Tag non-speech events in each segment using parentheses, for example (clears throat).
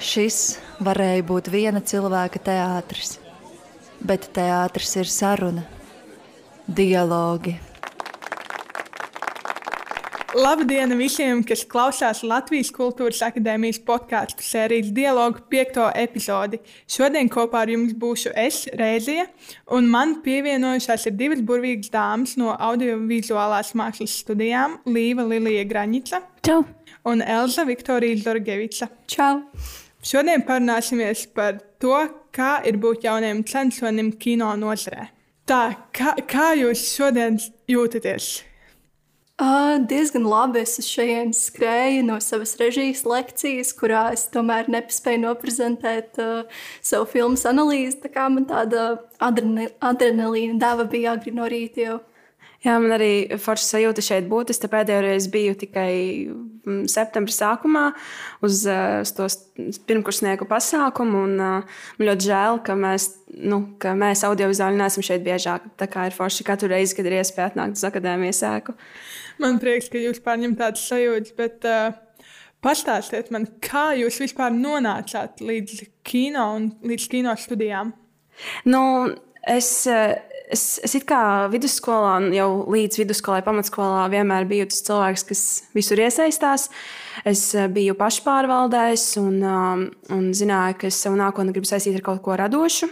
Šis varēja būt viena cilvēka teātris, bet teātris ir saruna, dialogi. Labdien visiem, kas klausās Latvijas Kultūras Akadēmijas podkāstu sērijas dialogu piekto epizodi. Šodien kopā ar jums būšu es, Rēzija, un man pievienojušās ir divas burvīgas dāmas no audiovizuālās mākslas studijām - Līva Lilija Graņica Čau! un Elza Viktorija Zorgevica. Čau! Šodien parunāsimies par to, kā ir būt jaunam censonim kino nozarē. Tā, kā, kā jūs šodien jūtaties? Uh, diezgan labi. Es šeit skrēju no savas režijas lekcijas, kurā es tomēr nespēju noprezentēt uh, savu filmu analīzi. Tā kā man tāda adrenalīna deva bija agri no rīta jau. Jā, man arī forša sajūta šeit būt. Es pēdējo reizi biju tikai mm, septembrī sākumā uz, uz to pirmkursnieku pasākumu. Un, uh, man ļoti žēl, ka mēs, nu, ka mēs audiovizuāli neesam šeit biežāk. Tā kā ir forši katru reizi, kad ir iespēja atnākt uz akadēmijas sēku. Man prieks, ka jūs pārņemat tādas sajūtas, bet uh, pastāstiet man, kā jūs vispār nonācāt līdz kino un līdz kino studijām? Nu, es, es, es kā vidusskolā, jau līdz vidusskolai, pamatskolā vienmēr biju tas cilvēks, kas visur iesaistās. Es biju pašpārvaldējis un, um, un zināju, ka es savu nākotni gribu saistīt ar kaut ko radošu.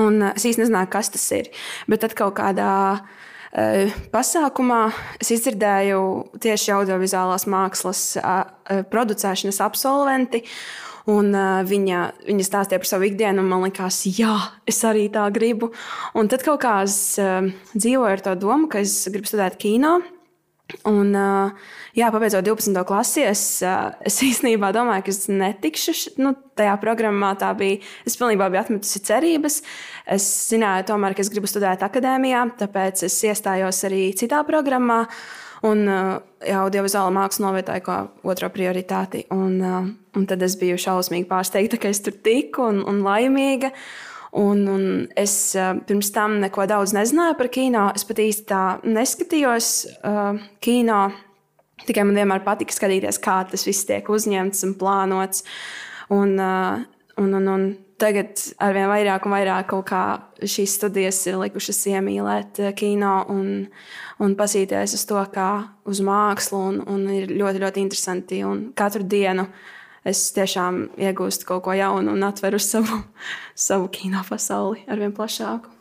Un es īsti nezināju, kas tas ir. Bet tad kaut kādā Eh, pasākumā es izdzirdēju tieši audiovizuālās mākslas producēšanas absolventi. Un, uh, viņa, viņa stāstīja par savu ikdienu, un man liekas, jā, es arī tā gribu. Un tad kaut kā es uh, dzīvoju ar to domu, ka es gribu studēt kino. Un, jā, pabeidzot 12. klasi, es, es īstenībā domāju, ka es netikšu nu, tajā programmā. Bija, es pilnībā biju atmetusi cerības. Es zināju, tomēr, ka es gribu studēt akadēmijā, tāpēc es iestājos arī citā programmā. Un jā, audiovizuāla māksla novietoja kā otro prioritāti. Un, un tad es biju šausmīgi pārsteigta, ka es tur tiku un, un laimīga. Un, un es uh, pirms tam neko daudz nezināju par kino. Es pat īsti tā neskatījos uh, kino. Tikai man vienmēr patika skatīties, kā tas viss tiek uzņemts un plānots. Un, uh, un, un, un tagad ar vien vairāk un vairāk šīs studijas ir likušas iemīlēt kino un, un pasīties uz to, kā uz mākslu. Un, un ir ļoti, ļoti interesanti. Un katru dienu es tiešām iegūstu kaut ko jaunu un atveru savu, (laughs) savu kino pasauli ar vien plašāku.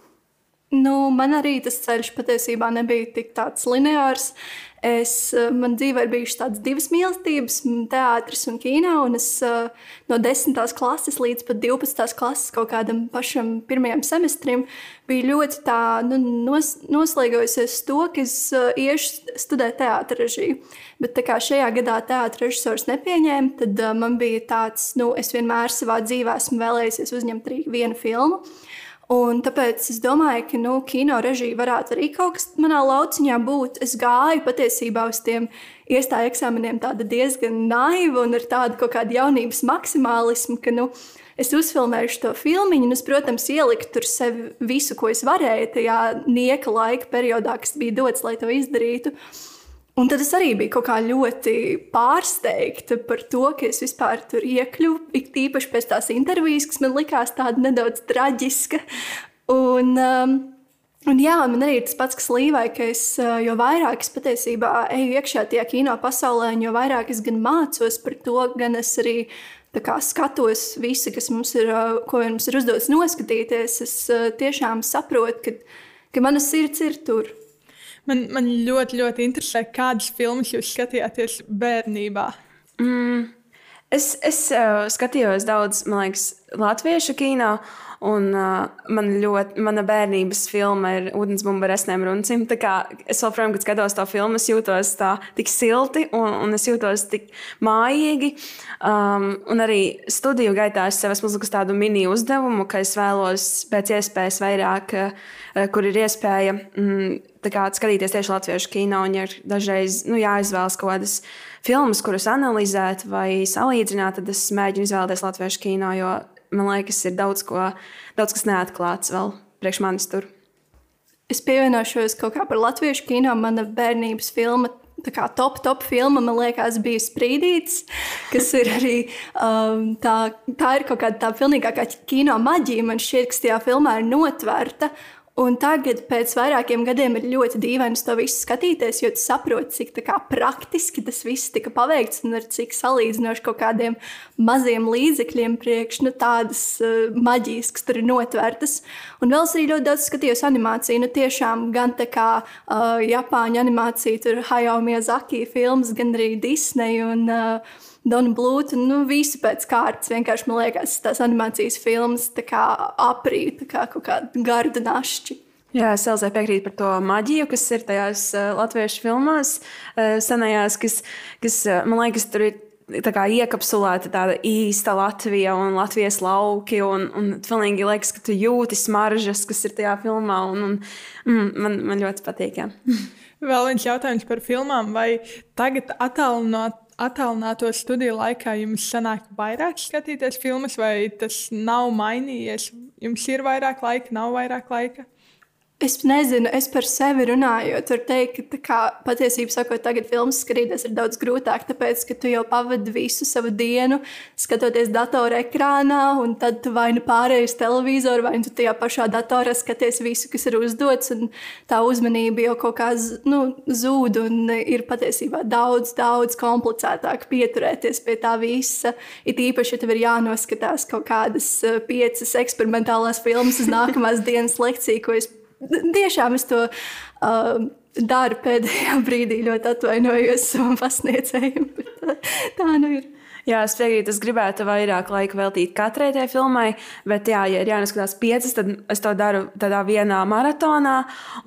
Nu, man arī tas ceļš patiesībā nebija tik lineārs. Es, eh, man dzīvē ir bijušas tādas divas mīlestības, teātris un kino. Un es eh, no 10. klases līdz pat 12. klases kaut kādam pašam pirmajam semestrim biju ļoti tā, nu, nos, noslēgojusies to, ka es eh, iešu studēt teātris. Bet kā šajā gadā teātris režisors nepieņēma, tad man bija tāds, nu, es vienmēr savā dzīvē esmu vēlējies uzņemt vienu filmu. Un tāpēc es domāju, ka nu, kino režija varētu arī kaut kas manā lauciņā būt. Es gāju patiesībā uz tiem iestāju eksāmeniem diezgan naivi un ar tādu kaut kādu jaunības maksimālismu, ka nu, es uzfilmēju to filmu, un es, protams, ieliku tur sevi visu, ko es varēju tajā nieka laika periodā, kas bija dots, lai to izdarītu. Un tad es arī biju kaut kā ļoti pārsteigta par to, ka es vispār tur iekļuvu. Ik tīpaši pēc tās intervijas, kas man likās tāda nedaudz traģiska. Un, um, Un jā, man arī ir tas pats, kas Līvai, ka es, uh, jo vairāk es patiesībā eju iekšā tajā kino pasaulē, jo vairāk es gan mācos par to, gan es arī kā, skatos visu, kas mums ir, uh, ko mums ir uzdots noskatīties. Es uh, tiešām saprotu, ka, ka mana sirds ir tur. Man, man ļoti, ļoti interesē, kādas filmas jūs skatījāties bērnībā. Mm. Es, es uh, skatījos daudz, man liekas, latviešu kino. Un, uh, man ļoti, mana bērnības filma ir Vodensbumba ar esnēm runcim. Es joprojām, kad skatos to filmu, es jūtos tā tik silti un, un es jūtos tik mājīgi. Um, un arī studiju gaitā es sev esmu uzlikus tādu mini uzdevumu, ka es vēlos pēc iespējas vairāk, uh, kur ir iespēja mm, kā, skatīties tieši latviešu kino. Un, ja dažreiz nu, jāizvēlas kaut kādas filmas, kuras analizēt vai salīdzināt, tad es mēģinu izvēlēties latviešu kino. Jo man liekas, ir daudz, ko, daudz kas neatklāts vēl priekš manis tur. Es pievienošos kaut kā par latviešu kino. Mana bērnības filma tā kā top, top filma, man liekas, bija Sprīdītis, kas ir arī um, tā, tā ir kaut kāda tā pilnīgākā kino maģija. Man šķiet, ka tajā filmā ir notverta. Un tagad, pēc vairākiem gadiem, ir ļoti dīvaini to visu skatīties, jo tu saproti, cik kā, praktiski tas viss tika paveikts un ar cik salīdzinoši kaut kādiem maziem līdzekļiem priekš nu, tādas uh, maģijas, kas tur ir notvertas. Un vēl es arī ļoti daudz skatījos animāciju. Nu, tiešām gan tā kā uh, Japāņu animācija, tur Hayao Miyazaki filmas, gan arī Disney. Un, uh, Donu Blūtu, nu, visu pēc kārtas. Vienkārši man liekas, tās animācijas filmas aprīt, kā kaut kāda garda našķi. Jā, es Elzai piekrītu par to maģiju, kas ir tajās uh, latviešu filmās, uh, senajās, kas, kas uh, man liekas, tur ir. Kā iekapsulēta tāda īsta Latvija un Latvijas lauki. Un, un pilnīgi liekas, ka tu jūti smaržas, kas ir tajā filmā. Un, un, mm, man, man ļoti patīk. Jā. (laughs) Vēl viens jautājums par filmām. Vai tagad attālinot attālināto studiju laikā jums sanāk vairāk skatīties filmas, vai tas nav mainījies? Jums ir vairāk laika, nav vairāk laika? Es nezinu, es par sevi runāju. Tur teikt, ka kā, patiesībā sakot, tagad filmas skatīties ir daudz grūtāk, tāpēc, ka tu jau pavadi visu savu dienu skatoties datorā ekrānā, un tad tu vai nu pārēji uz televizoru, vai nu tajā pašā datorā skaties visu, kas ir uzdots, un tā uzmanība jau kaut kā nu, zūd, un ir patiesībā daudz, daudz komplicētāk pieturēties pie tā visa. It īpaši, ja tev ir jānoskatās kaut kādas eh, piecas eksperimentālās filmas uz nākamās (laughs) dienas lekciju, ko es tiešām es to uh, daru pēdējā brīdī. Ļoti atvainojos savam pasniedzējiem, bet tā nu ir. Jā, es piekrītu, es gribētu vairāk laika veltīt katrai tajā filmai, bet, jā, ja ir jānoskatās piecas, tad es to daru tādā vienā maratonā,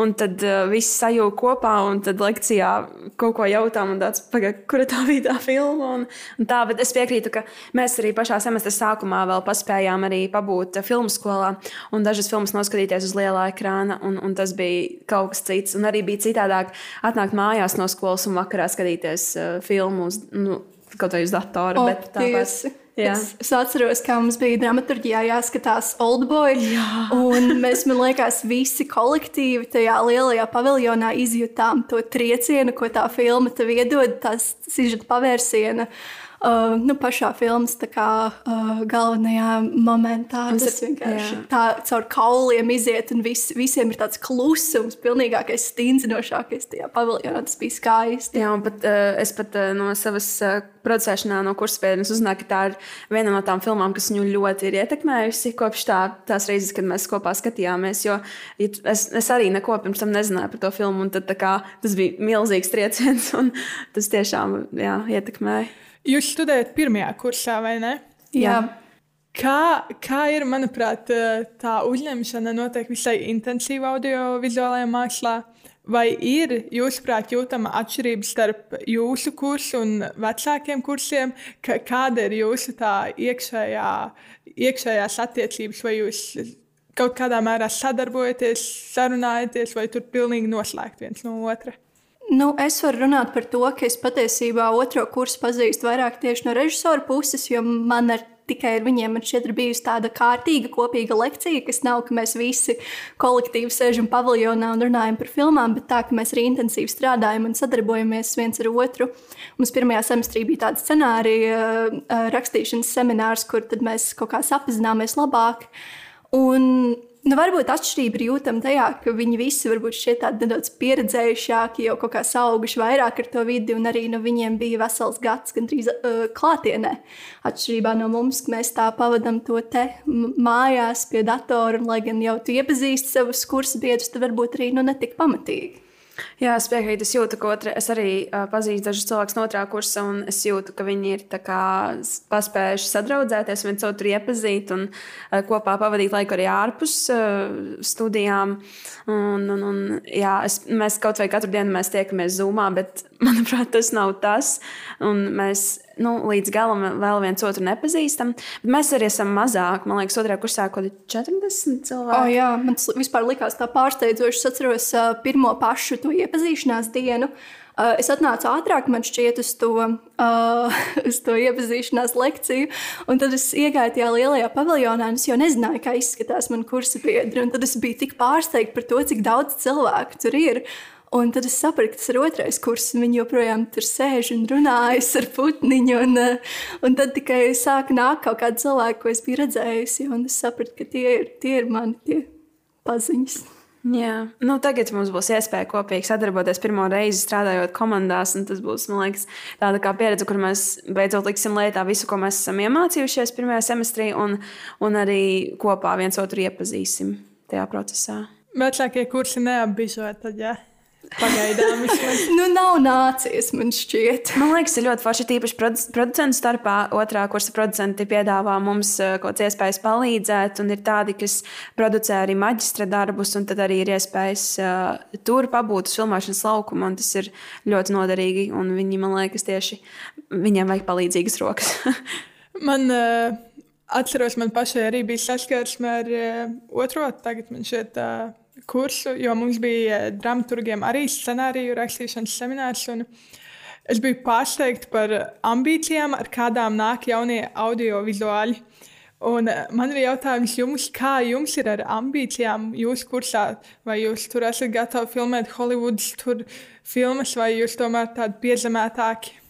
un tad uh, viss sajūta kopā, un tad lekcijā kaut ko jautām, un tāds, kura tā bija tā filma. Un, un tā, bet es piekrītu, ka mēs arī pašā semestra sākumā vēl paspējām arī pabūt filmu skolā, un dažas filmas noskatīties uz lielā ekrāna, un, un tas bija kaut kas cits. Un arī bija citādāk atnākt mājās no skolas un vakarā skatīties uh, filmu. Uz, nu, kaut vai uz datora. O, bet tāpēc. Es, es atceros, ka mums bija dramaturgijā jāskatās Oldboy. Jā. Un mēs, man liekas, visi kolektīvi tajā lielajā paviljonā izjutām to triecienu, ko tā filma tev iedod, tās sižeta pavērsiena. Uh, uh, nu, pašā filmas kā, uh, galvenajā momentā. Tas, tas vienkārši jā. tā caur kauliem iziet, un vis, visiem ir tāds klusums, pilnīgākais, stīnzinošākais tajā paviljonā. Tas bija skaisti. Jā, un pat, uh, es pat uh, no savas uh, producēšanā, no kuras pēdas uzzināju, ka tā ir viena no tām filmām, kas viņu ļoti ir ietekmējusi kopš tā, tās reizes, kad mēs kopā skatījāmies. Jo ja es, es arī neko pirms tam nezināju par to filmu, un tad, kā, tas bija milzīgs trieciens, (laughs) un tas tiešām jā, ietekmēja. Jūs studējat pirmajā kursā, vai ne? Jā. Kā, kā ir, manuprāt, tā uzņemšana notiek visai intensīvi audiovizuālajā mākslā? Vai ir, jūsuprāt, jūtama atšķirība starp jūsu kursu un vecākiem kursiem? K kāda ir jūsu tā iekšējā, iekšējās attiecības, vai jūs kaut kādā mērā sadarbojaties, sarunājaties, vai tur pilnīgi noslēgt viens no otra? Nu, es varu runāt par to, ka es patiesībā otro kursu pazīstu vairāk tieši no režisora puses, jo man ar tikai ar viņiem man šķiet, ir bijusi tāda kārtīga, kopīga lekcija, kas nav, ka mēs visi kolektīvi sēžam paviljonā un runājam par filmām, bet tā, ka mēs arī intensīvi strādājam un sadarbojamies viens ar otru. Mums pirmajā semestrī bija tāda scenārija rakstīšanas seminārs, kur mēs kaut kā sapazināmies labāk. Un Nu, varbūt atšķirība ir jūtama tajā, ka viņi visi varbūt šķiet tādi nedaudz pieredzējušāki, jau kaut kā auguši vairāk ar to vidi, un arī nu, viņiem bija vesels gads gandrīz uh, klātienē. Atšķirībā no mums, ka mēs tā pavadām to te mājās pie datora, un lai gan jau tu iepazīsti savus kursu biedrus, tad varbūt arī nu, netik pamatīgi. Jā, es piekrītu. Es jūtu, ka otra, es arī uh, pazīstu dažus cilvēkus no otrā kursa, un es jūtu, ka viņi ir kā, paspējuši sadraudzēties, viens otru iepazīt un uh, kopā pavadīt laiku arī ārpus uh, studijām. Un, un, un, jā, es, mēs kaut vai katru dienu tiekamies Zoomā, bet (laughs) manuprāt, tas nav tas. Un mēs nu, līdz galam vēl viens otru nepazīstam. Bet mēs arī esam mazāk. Man liekas, otrajā kursā kaut kādi 40 cilvēki. Oh, jā, man tas vispār likās tā pārsteidzoši. Es atceros uh, pirmo pašu to iepazīšanās dienu. Uh, es atnācu ātrāk, man šķiet, uz to, uh, (laughs) uz to iepazīšanās lekciju. Un tad es iegāju tajā lielajā paviljonā, un es jau nezināju, kā izskatās mani kursa biedri. Tad es biju tik pārsteigta par to, cik daudz cilvēku tur ir. Un tad es sapratu, ka tas ir otrais kurs, un viņi joprojām tur sēž un runājas ar putniņu. Un, uh, un tad tikai sāk nākt kaut kādi cilvēki, ko es biju redzējusi, un es sapratu, ka tie ir, tie ir mani tie paziņas. Jā, nu, tagad mums būs iespēja kopīgi sadarboties pirmo reizi strādājot komandās. Tas būs liekas, tāda kā pieredze, kur mēs beidzot liksim lietā visu, ko mēs esam iemācījušies pirmajā semestrī, un, un arī kopā viens otru iepazīsim tajā procesā. Vecākie kursi neapbižot, tad jā. Ja? Pagaidām vismaz. nu, nav nācies, man šķiet. Man liekas, ir ļoti forši tīpaši producentu starpā. Otrā kursa producenti piedāvā mums eh, kaut kādas iespējas palīdzēt, un ir tādi, kas producē arī maģistra darbus, un tad arī ir iespējas uh, tur pabūt uz filmēšanas laukuma, un tas ir ļoti noderīgi, un viņi, man liekas, tieši viņiem vajag palīdzīgas rokas. (laughs) man uh, atceros, man pašai arī bija saskarsme ar uh, otro, tagad man šeit. Uh, kursu, jo mums bija dramaturgiem arī scenāriju rakstīšanas seminārs. Es biju pārsteigta par ambīcijām, ar kādām nāk jaunie audiovizuāļi. Un man ir jautājums jums, kā jums ir ar ambīcijām jūsu kursā? Vai jūs tur esat gatavi filmēt Hollywoodas filmas, vai jūs tomēr tādi piezemētāki?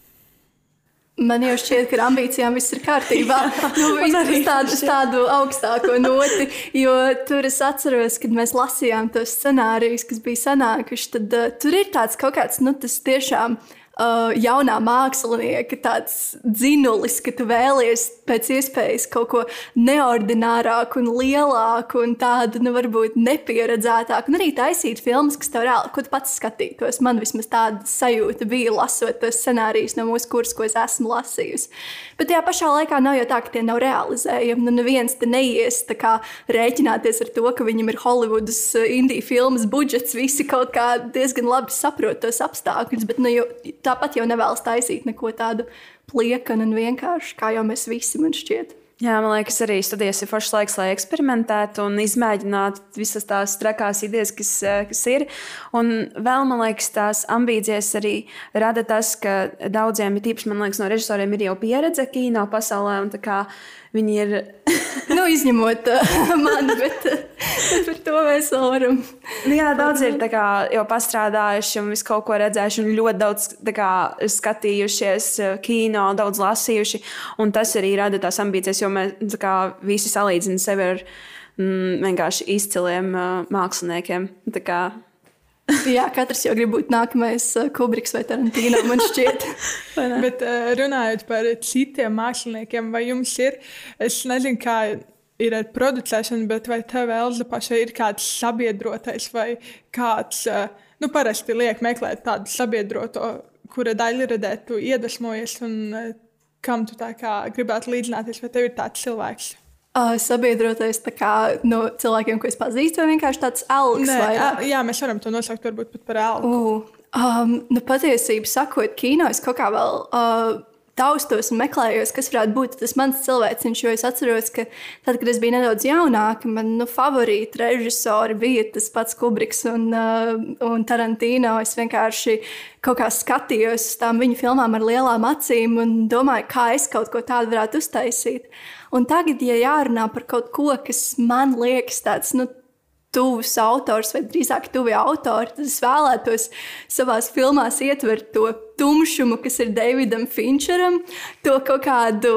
Man jau šķiet, ka ar ambīcijām viss ir kārtībā. (laughs) nu, arī tādu, tādu augstāko noti, jo tur es atceros, kad mēs lasījām tos scenārijus, kas bija sanākuši, tad uh, tur ir tāds kaut kāds, nu, tas tiešām uh, jaunā mākslinieka tāds dzinulis, ka tu vēlies pēc iespējas kaut ko neordinārāku un lielāku un tādu, nu, varbūt nepieredzētāku. Un arī taisīt filmas, kas tev reāli, ko tu pats skatītos. Man vismaz tāda sajūta bija lasot tos scenārijus no mūsu kursa, ko es esmu lasījusi. Bet tajā pašā laikā nav jau tā, ka tie nav realizējami. Nu, neviens te neies kā, rēķināties ar to, ka viņam ir Hollywoodas uh, indiju filmas budžets. Visi kaut kā diezgan labi saprot tos apstākļus, bet nu, jau, tāpat jau nevēlas taisīt neko tādu pliekanu un vienkārši, kā jau mēs visi man šķiet. Jā, man liekas, arī studijas ir foršs laiks, lai eksperimentētu un izmēģinātu visas tās trakās idejas, kas, eh, kas ir. Un vēl man liekas, tās ambīcijas arī rada tas, ka daudziem, tīpaši liekas, no režisoriem, ir jau pieredze kino pasaulē. Viņi ir. nu, izņemot (laughs) uh, mani, bet, bet (laughs) par to mēs vēl varam. Nu, jā, daudz ir kā, jau pastrādājuši un visu kaut ko redzējuši, un ļoti daudz kā, skatījušies kino, daudz lasījuši. Tas arī rada tās ambīcijas, jo mēs kā, visi salīdzinām sevi ar mm, vienkārši izciliem uh, māksliniekiem. Tā kā (laughs) Jā, katrs jau grib būt nākamais uh, Kubriks vai Tarantīna. Man šķiet, (laughs) Bet runājot par citiem māksliniekiem, vai jums ir, es nezinu, kā ir ar producēšanu, bet vai tev, Elza, pašai ir kāds sabiedrotais vai kāds, uh, nu, parasti liek meklēt tādu sabiedroto, kura daļradē tu iedvesmojies un kam tu tā kā gribētu līdzināties, vai tev ir tāds cilvēks? Uh, sabiedrotais kā, no cilvēkiem, ko es pazīstu, vai vienkārši tāds algs? Nē, vai, jā, mēs varam to nosaukt varbūt pat par algu. Uh, um, nu, patiesībā, sakot, kino es kaut kā vēl. Uh, taustos un meklējos, kas varētu būt tas mans cilvēks. Jo es atceros, ka tad, kad es biju nedaudz jaunāka, man nu, favorīti režisori bija tas pats Kubriks un, uh, un Tarantino. Es vienkārši kaut kā skatījos uz tām viņa filmām ar lielām acīm un domāju, kā es kaut ko tādu varētu uztaisīt. Un tagad, ja jārunā par kaut ko, kas man liekas tāds, nu, tuvs autors, vai drīzāk tuvi autori, tad es vēlētos savā filmā ietvert to tumšumu, kas ir Davidam Finčeram, to kaut kādu.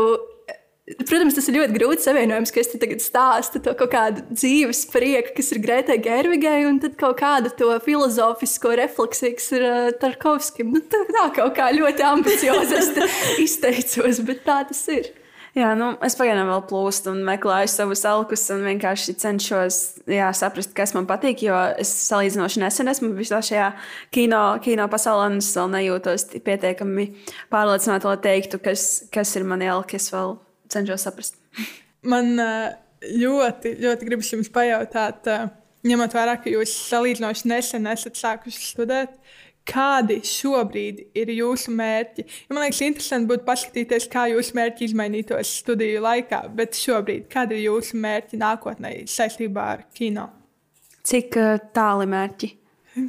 Protams, tas ir ļoti grūti savienojums, ka es te tagad stāstu to kaut kādu dzīves prieku, kas ir Grētai Gervigai, un tad kaut kādu to filozofisko refleksiju, kas ir uh, Tarkovskim. Nu, tā, tā kaut kā ļoti ambiciozi izteicos, bet tā tas ir. Jā, nu, es pagaidām vēl plūstu un meklēju savus alkus un vienkārši cenšos jā, saprast, kas man patīk. Jo es salīdzinoši nesen esmu visā šajā kino, kino pasaulē, un es vēl nejūtos pietiekami pārliecināta, lai teiktu, kas, kas ir mani alki. Es vēl cenšos saprast. (laughs) Man ļoti, ļoti gribas jums pajautāt, ņemot vērā, ka jūs salīdzinoši nesen esat sākuši studēt kādi šobrīd ir jūsu mērķi. Ja man liekas, interesanti būtu paskatīties, kā jūsu mērķi izmainītos studiju laikā, bet šobrīd kādi ir jūsu mērķi nākotnē saistībā ar kino? Cik uh, tāli mērķi?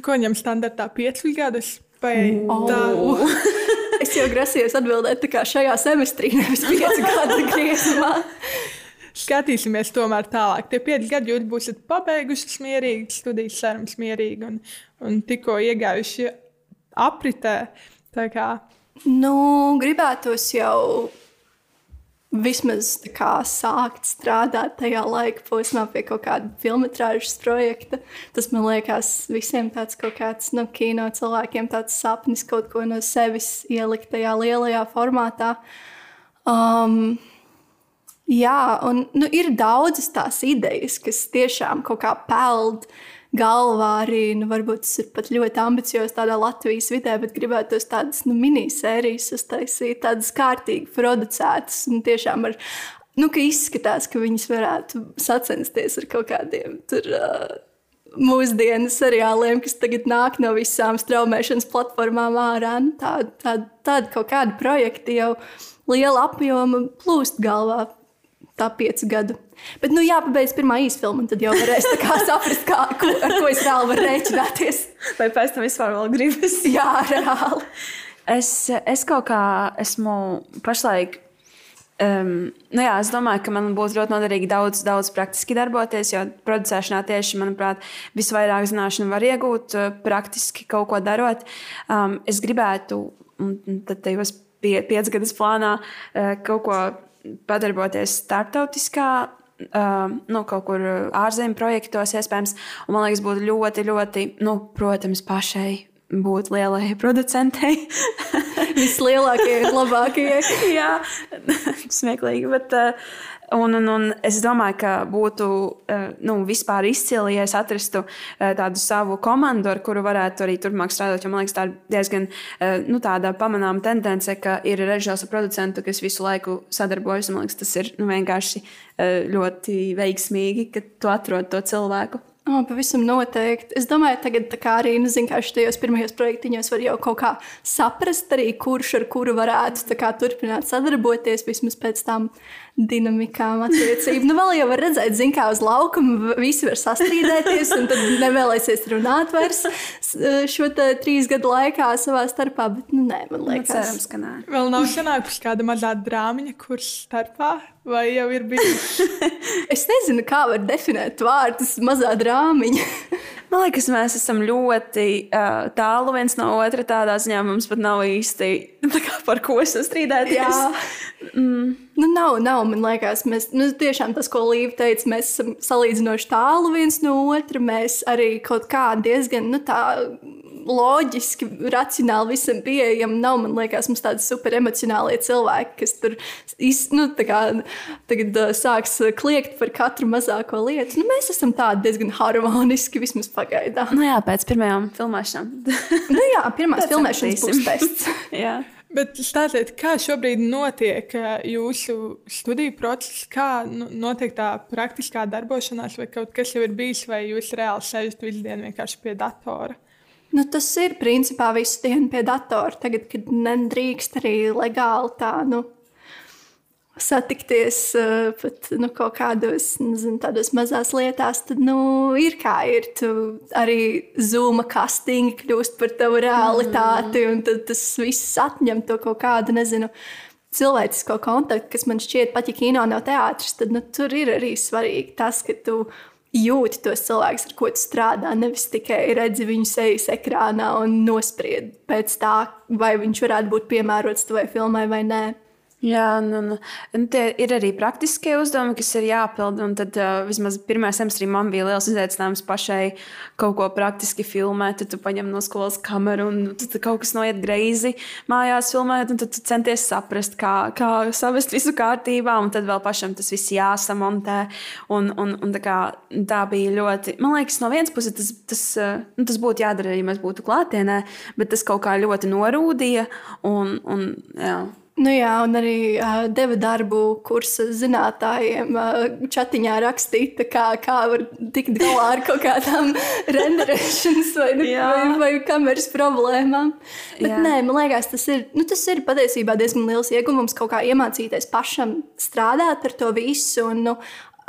Ko ņem standartā piecus gadus? Vai oh. tā? (laughs) es jau grasījos atbildēt šajā semestrī, nevis piecu (laughs) gadu griezumā. skatīsimies tomēr tālāk. Tie pieci gadi jūs būsiet pabeiguši mierīgi, studijas cerams mierīgi un, un tikko iegājuši apritē. Nu, gribētos jau vismaz kā, sākt strādāt tajā laika posmā pie kaut kāda filmas projekta. Tas man liekas, visiem tāds kaut kāds no nu, kino cilvēkiem tāds sapnis kaut ko no sevis ielikt tajā lielajā formātā. Um, jā, un nu, ir daudzas tās idejas, kas tiešām kaut kā peld galvā arī, nu, varbūt tas ir pat ļoti ambiciozs tādā Latvijas vidē, bet gribētu tos tādas nu, minisērijas uztaisīt, tādas kārtīgi producētas un tiešām ar, nu, ka izskatās, ka viņas varētu sacensties ar kaut kādiem tur. Uh, Mūsdienu seriāliem, kas tagad nāk no visām straumēšanas platformām ārā. Nu, Tāda tā, tā, kaut kāda projekta jau liela apjoma plūst galvā tā piecu gadu. Bet, nu, jāpabeidz pirmā īsfilma, un tad jau varēs saprast, kā, ko, ar ko es reāli varu rēķināties. Vai pēc tam vispār vēl gribas? (laughs) Jā, reāli. Es, es kaut kā esmu pašlaik. Um, nu jā, es domāju, ka man būtu ļoti noderīgi daudz, daudz praktiski darboties, jo producēšanā tieši, manuprāt, visvairāk zināšanu var iegūt uh, praktiski kaut ko darot. Um, es gribētu, un tad tajos pie, piecgadus plānā, uh, kaut ko padarboties starptautiskā nu, kaut kur ārzemju projektos, iespējams. Un, man liekas, būtu ļoti, ļoti, nu, protams, pašai būt lielai producentei. (laughs) Vislielākie ir labākie. (laughs) Jā, (laughs) smieklīgi. Bet, uh, Un, un, un es domāju, ka būtu eh, nu, vispār izcili, ja es atrastu eh, tādu savu komandu, ar kuru varētu arī turpmāk strādāt. Jo man liekas, tā ir diezgan eh, nu, pamanāma tendence, ka ir režisors un producents, kas visu laiku sadarbojas. Man liekas, tas ir nu, vienkārši ļoti veiksmīgi, ka tu atrod to cilvēku. Oh, pavisam noteikti. Es domāju, tagad arī nu, zin, kā šajos pirmajos projektiņos var jau kaut kā saprast, arī kurš ar kuru varētu kā, turpināt sadarboties vismaz pēc tam dinamikām attiecību. Nu, vēl jau var redzēt, zin, kā uz laukuma visi var sastrīdēties, un tad nevēlēsies runāt vairs šo trīs gadu laikā savā starpā. Bet, nu, nē, man nu, liekas, cerams, ka nē. Vēl nav sanākusi kāda mazā drāmiņa, kurš starpā vai jau ir bijis? (laughs) es nezinu, kā var definēt vārdus mazā drāmiņa. (laughs) Man liekas, mēs esam ļoti uh, tālu viens no otra. Tādā ziņā mums pat nav īsti (laughs) kā, par ko sastrīdēties. Mm. Nu, nav, nav, man liekas, mēs nu, tiešām tas, ko Līva teica, mēs esam salīdzinoši tālu viens no otra. Mēs arī kaut kā diezgan nu, tā loģiski, racionāli visam pieejama. Nav, man liekas, mums tādi super emocionāli cilvēki, kas tur iz, nu, kā, tagad uh, sāks kliegt par katru mazāko lietu. Nu, mēs esam tādi diezgan harmoniski, vismaz pagaidām. Nu jā, pēc pirmajām filmēšanām. nu jā, pirmās filmēšanas būs tests. (laughs) Bet stāstiet, kā šobrīd notiek jūsu studiju process, kā nu, notiek tā praktiskā darbošanās, vai kaut kas jau ir bijis, vai jūs reāli sēžat visu dienu vienkārši pie datora? Nu, tas ir principā visu dienu pie datora. Tagad, kad nedrīkst arī legāli tā, nu, satikties uh, pat nu, kaut kādos nezinu, tādos mazās lietās, tad nu, ir kā ir. Tu arī zūma kastingi kļūst par tavu realitāti, mm. un tas viss atņem to kaut kādu, nezinu, cilvēcisko kontaktu, kas man šķiet, pat ja kino nav teātris, tad nu, tur ir arī svarīgi tas, ka tu jūti tos cilvēkus, ar ko tu strādā. Nevis tikai redzi viņu sejas ekrānā un nospriedi pēc tā, vai viņš varētu būt piemērots tavai filmai vai nē. Jā, un, un, un tie ir arī praktiskie uzdevumi, kas ir jāpild. Tad uh, vismaz pirmā semestrī man bija liels izaicinājums pašai kaut ko praktiski filmēt. Tad tu paņem no skolas kameru un tad kaut kas noiet greizi mājās filmēt. Tad tu centies saprast, kā, kā savest visu kārtībā. Un tad vēl pašam tas viss jāsamontē. Un, un, un tā, kā, tā bija ļoti, man liekas, no vienas puses tas, tas, nu, tas būtu jādara, ja mēs būtu klātienē, bet tas kaut kā ļoti norūdīja. Un, un, jā. Nu jā, un arī uh, deva darbu kursa zinātājiem uh, chatiņā rakstīt, kā, kā var tikt galā ar kaut kādām (laughs) renderēšanas vai, vai, vai kameras problēmām. Bet jā. nē, man liekas, tas ir, nu, tas ir patiesībā diezgan liels ieguvums kaut kā iemācīties pašam strādāt ar to visu. Un, nu,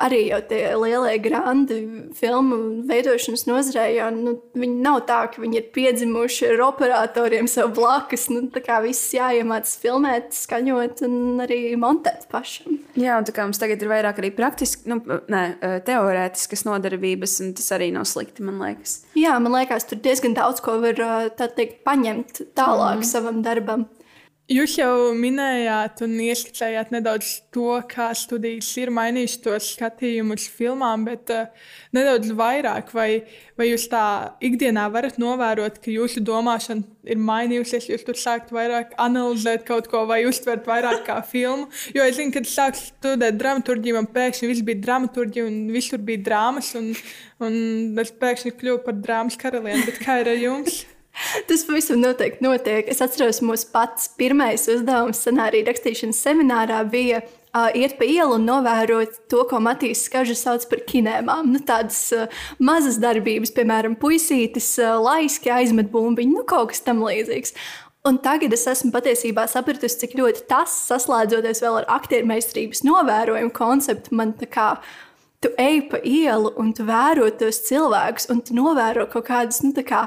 arī jau tie lielie grandi filmu veidošanas nozarē, jo nu, viņi nav tā, ka viņi ir piedzimuši ar operatoriem sev blakus. Nu, tā kā viss jāiemācās filmēt, skaņot un arī montēt pašam. Jā, un tā kā mums tagad ir vairāk arī praktiski, nu, ne, teorētiskas nodarbības, un tas arī nav slikti, man liekas. Jā, man liekas, tur diezgan daudz ko var teikt, paņemt tālāk mm. savam darbam. Jūs jau minējāt un ieskicējāt nedaudz to, kā studijas ir mainījušas to skatījumu uz filmām, bet uh, nedaudz vairāk, vai, vai jūs tā ikdienā varat novērot, ka jūsu domāšana ir mainījusies, jūs tur sākat vairāk analizēt kaut ko vai uztvert vairāk kā filmu. Jo es zinu, kad es sāku studēt dramaturgiju, man pēkšņi viss bija dramaturgija un visur bija drāmas, un, un es pēkšņi kļuvu par drāmas karalieni. Bet kā ir ar jums? (laughs) Tas pavisam noteikti notiek. Es atceros, mūsu pats pirmais uzdevums scenārija rakstīšanas seminārā bija uh, iet pa ielu un novērot to, ko Matīs Skaža sauc par kinēmām. Nu, tādas uh, mazas darbības, piemēram, puisītis, uh, laiski aizmet bumbiņu, nu, kaut kas tam līdzīgs. Un tagad es esmu patiesībā sapratusi, cik ļoti tas, saslēdzoties vēl ar aktieru meistarības novērojumu konceptu, man tā kā tu ej pa ielu un tu vēro tos cilvēkus, un tu novēro kaut kādas, nu, tā kā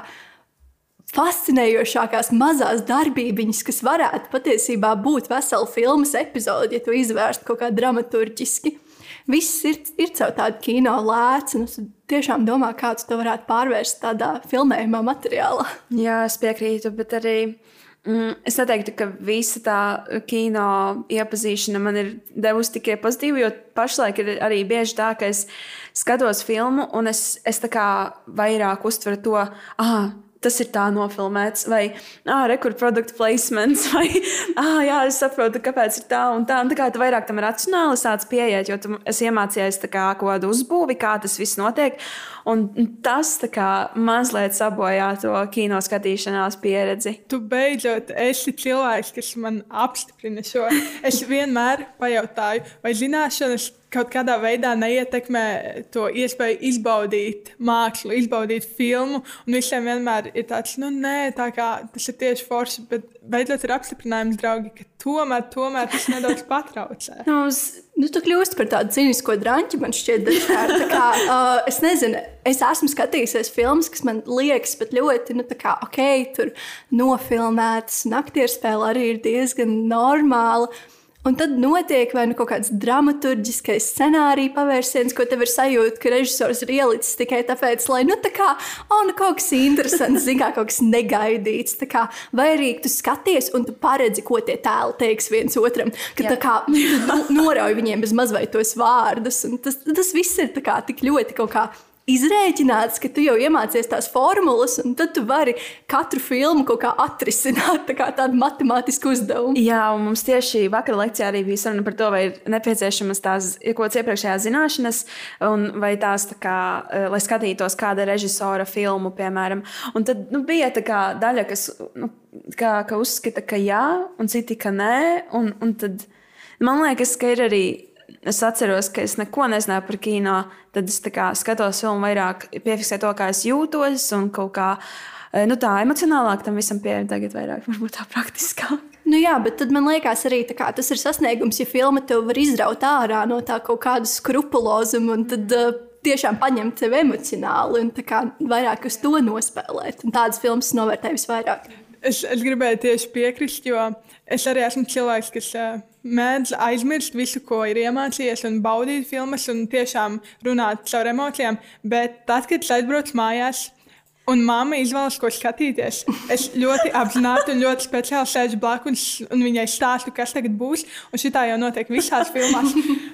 fascinējošākās mazās darbības, kas varētu patiesībā būt vesela filmas epizode, ja tu izvērstu kaut kā dramaturgiski. Viss ir, ir caur tādu kino lēcu, un es tiešām domāju, kā tu to varētu pārvērst tādā filmējumā materiālā. Jā, es piekrītu, bet arī mm, es neteiktu, ka visa tā kino iepazīšana man ir devusi tikai pozitīvu, jo pašlaik ir arī bieži tā, ka es skatos filmu un es, es tā kā vairāk uztveru to, ah, tas ir tā nofilmēts, vai ah, rekurbi produktu placements, (laughs) vai ah, jā, es saprotu, kāpēc ir tā un tā. Un tā kā tu vairāk tam racionāli sāc pieiet, jo tu esi iemācījies kā, kaut kādu uzbūvi, kā tas viss notiek. Un tas kā, mazliet sabojā to kino skatīšanās pieredzi. Tu beidzot esi cilvēks, kas man apstiprina šo. Es vienmēr pajautāju, vai zināšanas kaut kādā veidā neietekmē to iespēju izbaudīt mākslu, izbaudīt filmu. Un visiem vienmēr ir tāds, nu, nē, tā kā tas ir tieši forši, bet beidzot ir apstiprinājums, draugi, ka tomēr, tomēr tas nedaudz patraucē. (laughs) nu, nu, tu kļūsti par tādu cīnisko drāņķi, man šķiet, dažkārt. Kā, (laughs) uh, es nezinu, es esmu skatījusies filmas, kas man liekas, bet ļoti, nu, tā kā, ok, tur nofilmētas, un aktierspēle arī ir diezgan normāla. Un tad notiek vai nu kaut kāds dramaturgiskais scenārija pavērsiens, ko tev ir sajūta, ka režisors ir ielicis tikai tāpēc, lai, nu, tā kā, oh, nu, kaut kas interesants, zin, kā kaut kas negaidīts. Kā, vai arī tu skaties un tu paredzi, ko tie tēli teiks viens otram, ka Jā. tā kā nu, norauj viņiem bez mazliet tos vārdus. Tas, tas viss ir kā, tik ļoti kaut kā izrēķināts, ka tu jau iemācies tās formulas, un tad tu vari katru filmu kaut kā atrisināt, tā kā tādu matemātisku uzdevumu. Jā, un mums tieši vakar lekcijā arī bija saruna par to, vai ir nepieciešamas tās kādas iepriekšējās zināšanas, un vai tās, tā kā, eh, lai skatītos kāda režisora filmu, piemēram. Un tad nu, bija tā kā daļa, kas nu, kā, ka uzskata, ka jā, un citi, ka nē. Un, un tad, man liekas, ka ir arī es atceros, ka es neko nezināju par kino. Tad es kā, skatos filmu vairāk, piefiksēju to, kā es jūtos, un kaut kā eh, nu, tā emocionālāk tam visam pieeja. Tagad vairāk, varbūt tā praktiskāk. Nu jā, bet tad man liekas, arī kā, tas ir sasniegums, ja filma tev var izraut ārā no tā kaut kāda skrupulozuma un tad uh, tiešām paņemt tevi emocionāli un kā, vairāk uz to nospēlēt. Un tādas filmas novērtē visvairāk. Es, es gribēju tieši piekrist, jo es arī esmu cilvēks, kas uh, mēdz aizmirst visu, ko ir iemācījies, un baudīt filmas, un tiešām runāt caur emocijām. Bet tad, kad es aizbraucu mājās, Un mamma izvēlas, ko skatīties. Es ļoti apzināti un ļoti speciāli sēžu blakus, un viņai stāstu, kas tagad būs. Un šī tā jau notiek visās filmās.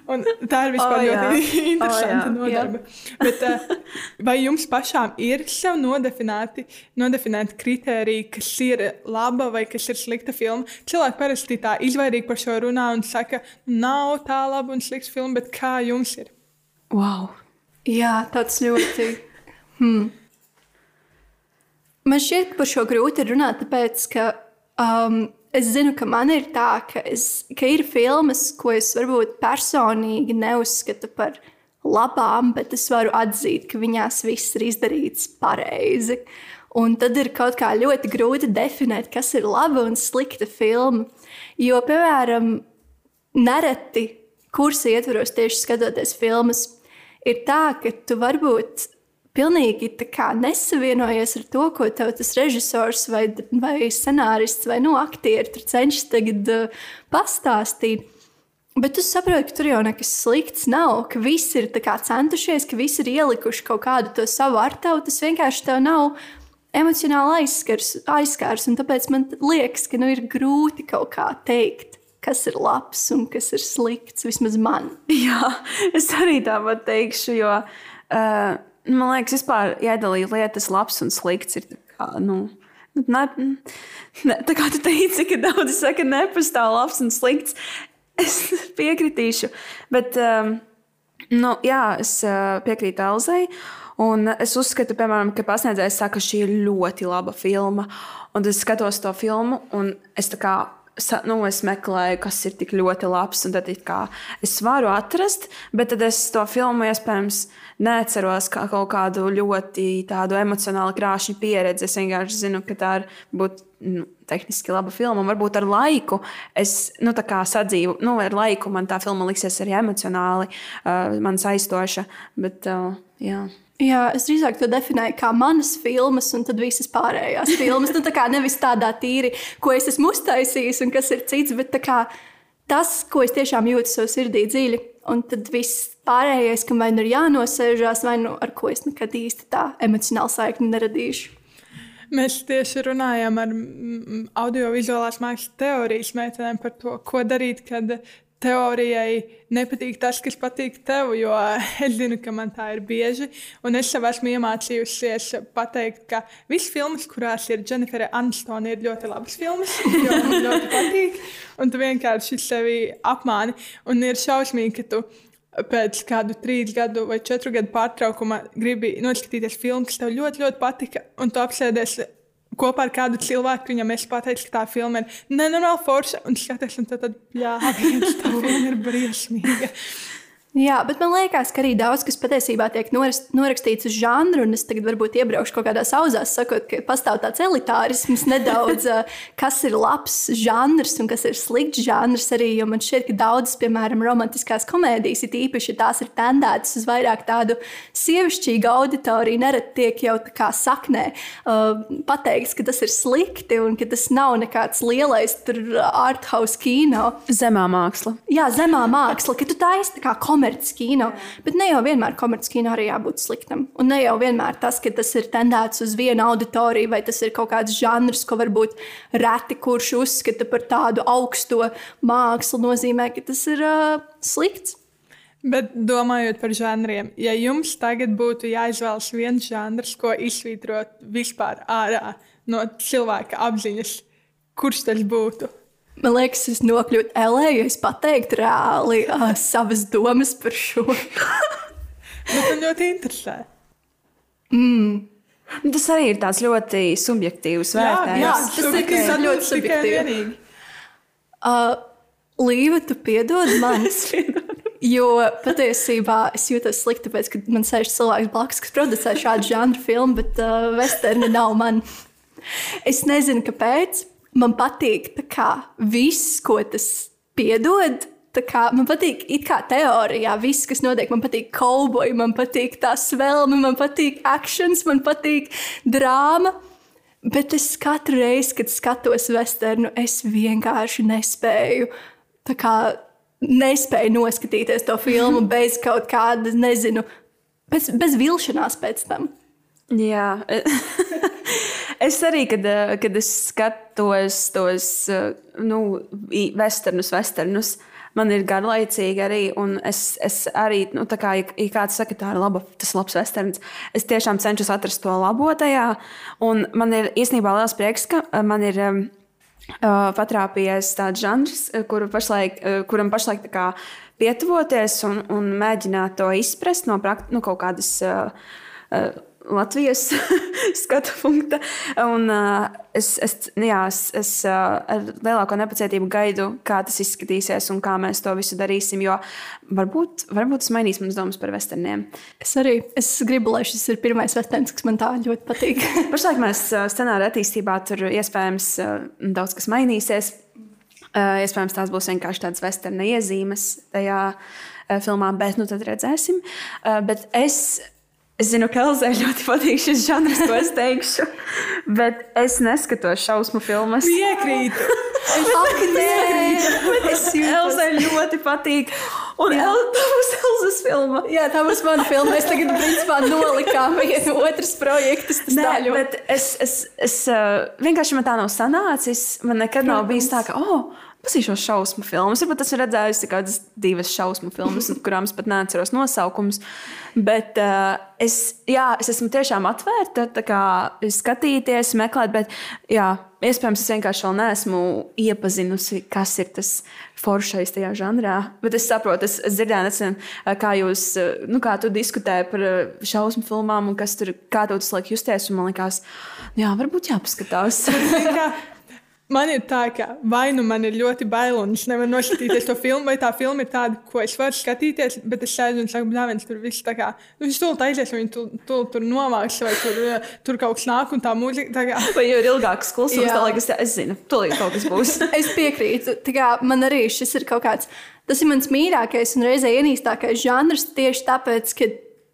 Un tā ir vispār oh, ļoti (laughs) interesanta oh, nodarbe. Bet, uh, vai jums pašām ir sev nodefinēti, nodefinēti kriteriji, kas ir laba vai kas ir slikta filma? Cilvēki parasti tā izvairīgi par šo runā un saka, nav tā laba un slikta filma, bet kā jums ir? Wow! Jā, tāds ļoti. Hmm. Man šķiet, ka par šo grūti runāt, tāpēc, ka um, es zinu, ka man ir tā, ka, es, ka ir filmas, ko es varbūt personīgi neuzskatu par labām, bet es varu atzīt, ka viņās viss ir izdarīts pareizi. Un tad ir kaut kā ļoti grūti definēt, kas ir laba un slikta filma. Jo, piemēram, nereti kursa ietvaros tieši skatoties filmas, ir tā, ka tu varbūt pilnīgi nesavienojies ar to, ko tev tas režisors vai, vai scenārists vai nu, aktieri cenšas tagad uh, pastāstīt. Bet tu saproti, ka tur jau nekas slikts nav, ka visi ir centušies, ka visi ir ielikuši kaut kādu to savu ar tevi. Tas vienkārši tev nav emocionāli aizskars, aizskars un tāpēc man liekas, ka nu, ir grūti kaut kā teikt. Kas ir labs un kas ir slikts, vismaz man. (laughs) Jā, es arī tāpat teikšu, jo uh, man liekas, vispār iedalīt lietas, labs un slikts ir kā, nu, ne, ne, tā kā tu teici, ka daudzi saka, nepastāv labs un slikts. Es (laughs) piekritīšu, bet um, nu, jā, es uh, piekrītu Elzai. Un es uzskatu, piemēram, ka pasniedzējs saka, ka šī ir ļoti laba filma. Un es skatos to filmu, un es tā kā nu, es meklēju, kas ir tik ļoti labs. Tad kā, es varu atrast, bet tad es to filmu iespējams neatceros kā kaut kādu ļoti tādu emocionāli krāšņu pieredzi. Es vienkārši zinu, ka tā ir būt, nu, tehniski laba filma. Un varbūt ar laiku es nu, sadzīvu, nu, ar laiku man tā filma liksies arī emocionāli, uh, man aizstoša. Bet, uh, jā. Jā, es drīzāk to definēju kā manas filmas, un tad visas pārējās filmas. Nu, tā kā nevis tādā tīri, ko es esmu uztaisījis un kas ir cits, bet kā, tas, ko es tiešām jūtu savā sirdī dziļi. Un tad viss pārējais, kam vai nu ir jānosēžās, vai nu ar ko es nekad īsti tā emocionāli saikni neradīšu. Mēs tieši runājām ar audiovizuālās mākslas teorijas meitenēm par to, ko darīt, kad teorijai nepatīk tas, kas patīk tev, jo (laughs) es zinu, ka man tā ir bieži. Un es sev esmu iemācījusies pateikt, ka visas filmas, kurās ir Jennifer Anstone, ir ļoti labas filmas, (laughs) jo man ļoti patīk. Un tu vienkārši sevi apmāni. Un ir šausmīgi, ka tu pēc kādu trīs gadu vai četru gadu pārtraukuma gribi noskatīties filmu, kas tev ļoti, ļoti patika, un tu apsēdies kopā ar kādu cilvēku, viņam es pateicu, ka tā filma ir nenormāli forša, un skaties, un tad, tad jā, (laughs) tā filma ir briesmīga. Jā, bet man liekas, ka arī daudz kas patiesībā tiek norakstīts uz žanru, un es tagad varbūt iebraukšu kaut kādā auzās, sakot, ka pastāv tāds elitārisms nedaudz, (laughs) kas ir labs žanrs un kas ir slikts žanrs arī, jo man šķiet, ka daudzas, piemēram, romantiskās komēdijas, ir īpaši, tās ir tendētas uz vairāk tādu sievišķīgu auditoriju, nerad tiek jau tā kā saknē uh, pateikts, ka tas ir slikti un ka tas nav nekāds lielais arthouse kino. Zemā māksla. Jā, zemā māksla, ka tu taisi tā kā komēdija komerckino. Bet ne jau vienmēr komerckino arī jābūt sliktam. Un ne jau vienmēr tas, ka tas ir tendēts uz vienu auditoriju, vai tas ir kaut kāds žanrs, ko varbūt reti kurš uzskata par tādu augsto mākslu, nozīmē, ka tas ir uh, slikts. Bet domājot par žanriem, ja jums tagad būtu jāizvēlas viens žanrs, ko izsvītrot vispār ārā no cilvēka apziņas, kurš tas būtu? Man liekas, es nokļūtu LA, ja es pateiktu reāli uh, savas domas par šo. man ļoti interesē. Mm. Tas arī ir tāds ļoti subjektīvs vērtējums. Jā, jā, tas ir tikai, ļoti, ļoti subjektīvi. Uh, Līva, tu piedod man. (laughs) jo patiesībā es jūtos slikti, tāpēc, ka man sēž cilvēks blakus, kas producē šādu žanru filmu, bet uh, vesterni nav man. Es nezinu, kāpēc man patīk kā, viss, ko tas piedod. Kā, man patīk, kā teorijā, viss, kas notiek. Man patīk kauboji, man patīk tā svelme, man patīk akcents, man patīk drāma. Bet es katru reizi, kad skatos vesternu, es vienkārši nespēju. Kā, nespēju noskatīties to filmu (laughs) bez kaut kāda, nezinu, bez, bez vilšanās pēc tam. Jā, (laughs) es arī, kad, eh, kad es skatos tos eh, nu, westernus, westernus, man ir garlaicīgi arī. Es, es arī, nu, kā, ja kāds saka, tā ir laba, tas labs westerns, es tiešām cenšos atrast to labo tajā. Man ir īstenībā liels prieks, ka eh, man ir. Uh, patrāpījies tāds žanrs, kuru pašlaik, uh, kuram pašlaik kā, pietuvoties un, un mēģināt to izprast no prakt, nu, kaut kādas uh, Latvijas (laughs) skatu punkta. Un, uh, es, es, jā, es, es uh, ar lielāko nepacietību gaidu, kā tas izskatīsies un kā mēs to visu darīsim. Jo varbūt, varbūt tas mainīs manas domas par westerniem. Es arī es gribu, lai šis ir pirmais westerns, kas man tā ļoti patīk. (laughs) Pašlaik mēs scenāra attīstībā tur iespējams uh, daudz kas mainīsies. Uh, iespējams, tās būs vienkārši tādas vesterna iezīmes tajā uh, filmā, bet nu tad redzēsim. Uh, bet es, es zinu, ka Elzai ļoti patīk šis žanrs, ko es teikšu, (laughs) bet es neskatos šausmu filmas. Piekrītu. (laughs) Ak, nē, es Elzai ļoti patīk. Un El, tā būs Elzas filma. Jā, tā būs mana filma. Mēs tagad, principā, nolikām vienu otras projektus. Nē, ļoti. bet es, es, es uh, vienkārši man tā nav sanācis. Man nekad nav bijis tā, ka, oh, pasīšos šausmu filmas. Varbūt esmu redzējusi kādas divas šausmu filmas, (laughs) kurām es pat neatceros nosaukumus. Bet uh, es, jā, es esmu tiešām atvērta tā kā, skatīties, meklēt, bet jā, iespējams, es vienkārši vēl neesmu iepazinusi, kas ir tas foršais tajā žanrā. Bet es saprotu, es, es dzirdēju, nesen, uh, kā jūs, uh, nu, kā tu diskutēji par šausmu filmām un kas tur, kā tev tas liek justies. Man liekas, jā, varbūt jāpaskatās. (laughs) (laughs) Man ir tā, ka vai nu man ir ļoti bail un es nevaru noskatīties to filmu, vai tā filma ir tāda, ko es varu skatīties, bet es sēžu un saku, bļāviens, tur viss tā kā, nu, viņš tūlīt aizies, un viņi tu, tu, tur novāks, vai tur, eh, tur kaut kas nāk, un tā mūzika, tā kā, Vai jau ir ilgāks klusums, tā liekas, es zinu, tūlīt kaut kas būs. (laughs) Es piekrītu. Tā kā Man arī šis ir kaut kāds. Tas ir mans mīļākais un reizē ienīstākais žanrs tieši tāpēc, ka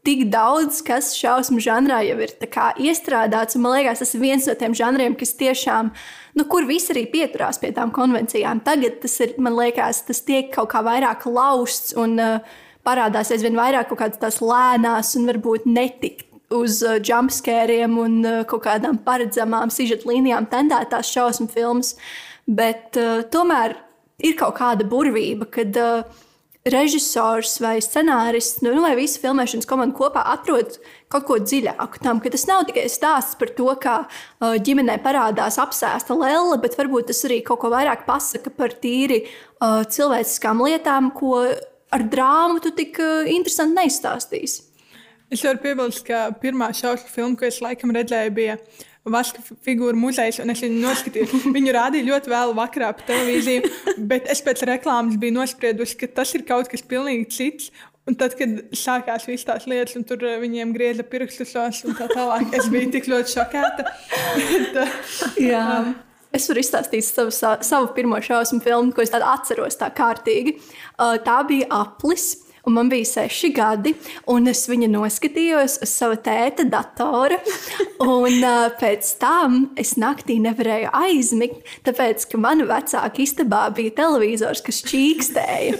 tik daudz kas šausmu žanrā jau ir kā iestrādāts. Man liekas, tas ir viens no tiem žanriem, kas tiešām, nu, kur visi arī pieturās pie tām konvencijām. Tagad tas ir, man liekas, tas tiek kaut kā vairāk lausts un uh, parādās aizvien vairāk kaut kādas tās lēnās un varbūt netik uz uh, jumpscāriem un uh, kaut kādām paredzamām sižeta līnijām tendētās šausmu filmas. Bet uh, tomēr ir kaut kāda burvība, kad uh, režisors vai scenārists, nu, vai visa filmēšanas komanda kopā atrod kaut ko dziļāku tam, ka tas nav tikai stāsts par to, kā uh, ģimenē parādās apsēsta lēle, bet varbūt tas arī kaut ko vairāk pasaka par tīri uh, cilvēciskām lietām, ko ar drāmu tu tik uh, interesanti neizstāstīsi. Es varu piebilst, ka pirmā šausmu filma, ko es laikam redzēju, bija Vaska figūra muzejs, un es viņu noskatīju. (laughs) Viņu rādīja ļoti vēlu vakarā pa televīziju, bet es pēc reklāmas biju nospriedusi, ka tas ir kaut kas pilnīgi cits. Un tad, kad sākās visas tās lietas, un tur eh, viņiem grieza pirkstus un tā tālāk, es biju tik ļoti šokēta. (laughs) Bet, Jā. Es varu izstāstīt savu, sa- savu pirmo šausmu filmu, ko es atceros tā kārtīgi. Uh, tā bija aplis. Un man bija seši gadi, un es viņu noskatījos uz sava tēta datora. Un uh, pēc tam es naktī nevarēju aizmigt, tāpēc, ka manā vecāka istabā bija televizors, kas čīkstēja.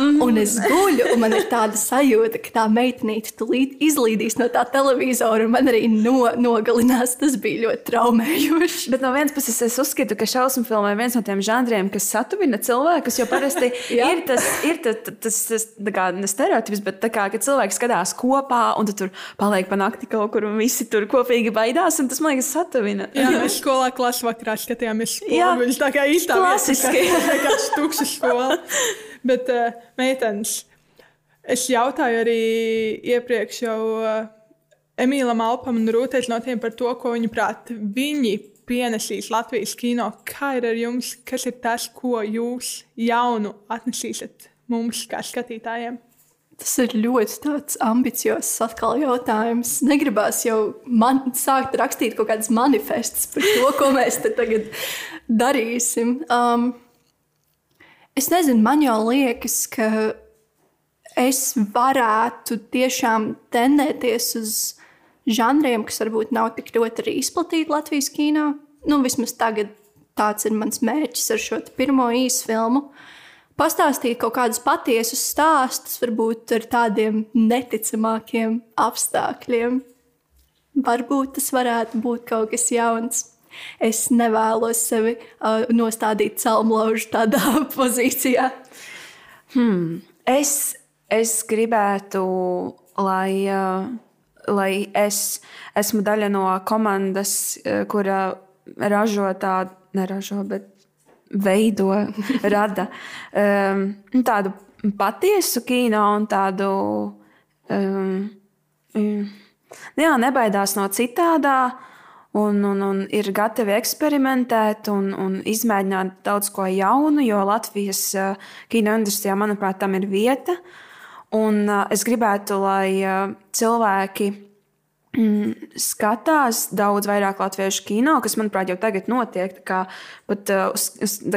Un es guļu, un man ir tāda sajūta, ka tā meitenīte tūlīt izlīdīs no tā televizora, un man arī no, nogalinās. Tas bija ļoti traumējoši. Bet no vienas puses, es uzskatu, ka šausmu filmā ir viens no tiem žanriem, kas satuvina cilvēkus. Jo parasti (laughs) ir tas, ir tas, tas, tas tā kā, ne stereotips, bet tā kā, kad cilvēki skatās kopā un tu tur paliek pa nakti kaut kur un visi tur kopīgi baidās. un Tas man liekas, satuvina. Jā, (laughs) mēs skolā klasē vakarā skatījāmies Jā. spoguļus. Tā kā īstā Klasiski. tā kā tukša skola. (laughs) (laughs) Bet, uh, meitenes, es jautāju arī iepriekš jau uh, Emīlam Alpam un Rūtēs no tiem par to, ko viņi prāt. Viņi pienesīs Latvijas kino. Kā ir ar jums? Kas ir tas, ko jūs jaunu atnesīsiet mums kā skatītājiem? Tas ir ļoti ambiciozs atkal jautājums. Negribās jau man sākt rakstīt kaut kādas manifestus par to, ko mēs tagad darīsim. Um, es nezinu, man jau liekas, ka es varētu tiešām tendēties uz žanriem, kas varbūt nav tik ļoti arī izplatīti Latvijas kino. Nu, vismaz tagad tāds ir mans mērķis ar šo pirmo īsu filmu pastāstīt kaut kādus patiesus stāstus, varbūt ar tādiem neticamākiem apstākļiem. Varbūt tas varētu būt kaut kas jauns. Es nevēlos sevi uh, nostādīt celmlaužu tādā (laughs) pozīcijā. Es, es gribētu, lai, uh, lai es esmu daļa no komandas, uh, kura ražo tādu, neražo, bet veido, (laughs) rada um, tādu patiesu kino un tādu. Um, um, jā, nebaidās no citādā. Un, un, un ir gatavi eksperimentēt un, un izmēģināt daudz ko jaunu, jo Latvijas uh, kino industrijā, manuprāt, tam ir vieta. Un, uh, es gribētu, lai uh, cilvēki mm, skatās daudz vairāk latviešu kino, kas, manuprāt, jau tagad notiek. Kā, pat,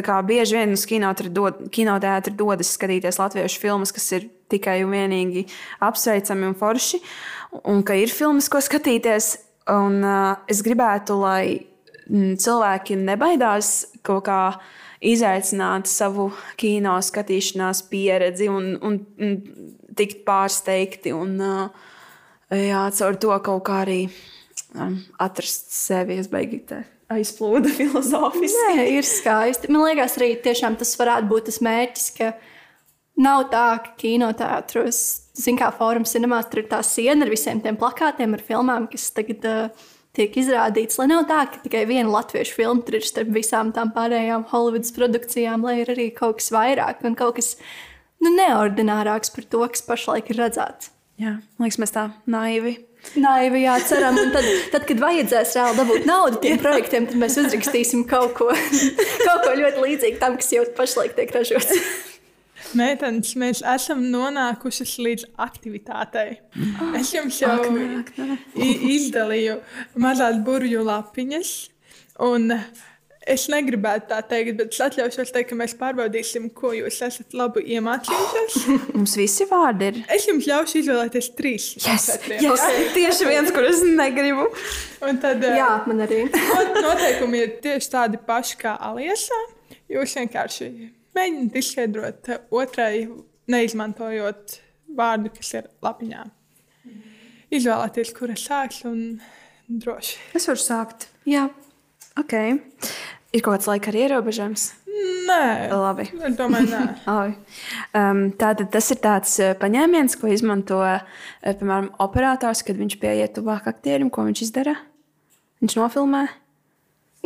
kā bieži vien uz kinoteātri dodas skatīties latviešu filmas, kas ir tikai un vienīgi apsveicami un forši, un ka ir filmas, ko skatīties. Un, uh, es gribētu, lai mm, cilvēki nebaidās kaut kā izaicināt savu kino skatīšanās pieredzi un, un, un tikt pārsteigti. Un, uh, jā, caur to kaut kā arī um, atrast sevi. Es beigās te aizplūdu (laughs) filozofiski. Nē, ir skaisti. Man liekas, arī tas varētu būt tas mērķis, ka nav tā, ka kinoteātros, zināmā kā fórums cinemās, tur ir tā siena ar visiem tiem plakātiem, ar filmām, kas tagad uh, tiek izrādīts. Lai nav tā, ka tikai viena latviešu filma tur ir starp visām tām pārējām Hollywoods produkcijām, lai ir arī kaut kas vairāk un kaut kas nu, neordinārāks par to, kas pašlaik ir redzēts. Jā, liekas, mēs tā naivi. Naivi, jā, ceram, un tad, tad, kad vajadzēs reāli dabūt naudu tiem projektiem, tad mēs uzrakstīsim kaut ko, (laughs) kaut ko ļoti līdzīgu tam, kas jau pašlaik tiek ražots. (laughs) Meitenes, mēs esam nonākuši līdz aktivitātei. Es jums jau i- izdalīju mazās burbuļu lapiņas, un es negribētu tā teikt, bet es atļaušos teikt, ka mēs pārbaudīsim, ko jūs esat labi iemācījušies. (laughs) Mums visi vārdi ir. Es jums ļaušu izvēlēties trīs. četriem. yes. okay. (laughs) Tieši viens, kur es negribu. Un tad eh, Jā, man arī. not- noteikumi ir tieši tādi paši kā Aliesā. Jūs vienkārši mēģināt izskaidrot otrai, neizmantojot vārdu, kas ir lapiņā. Izvēlēties, kura sāks un droši. Es varu sākt. Jā, Ok. Ir kaut kāds laika ierobežojums. Nē, Labi. es domāju, nē. (laughs) Um, tātad tas ir tāds uh, paņēmiens, ko izmanto uh, piemēram operators, kad viņš pieiet tuvāk aktierim, ko viņš izdara. Viņš nofilmē.